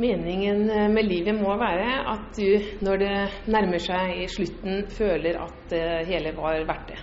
Meningen med livet må være at du, når det nærmer seg i slutten, føler at det hele var verdt det.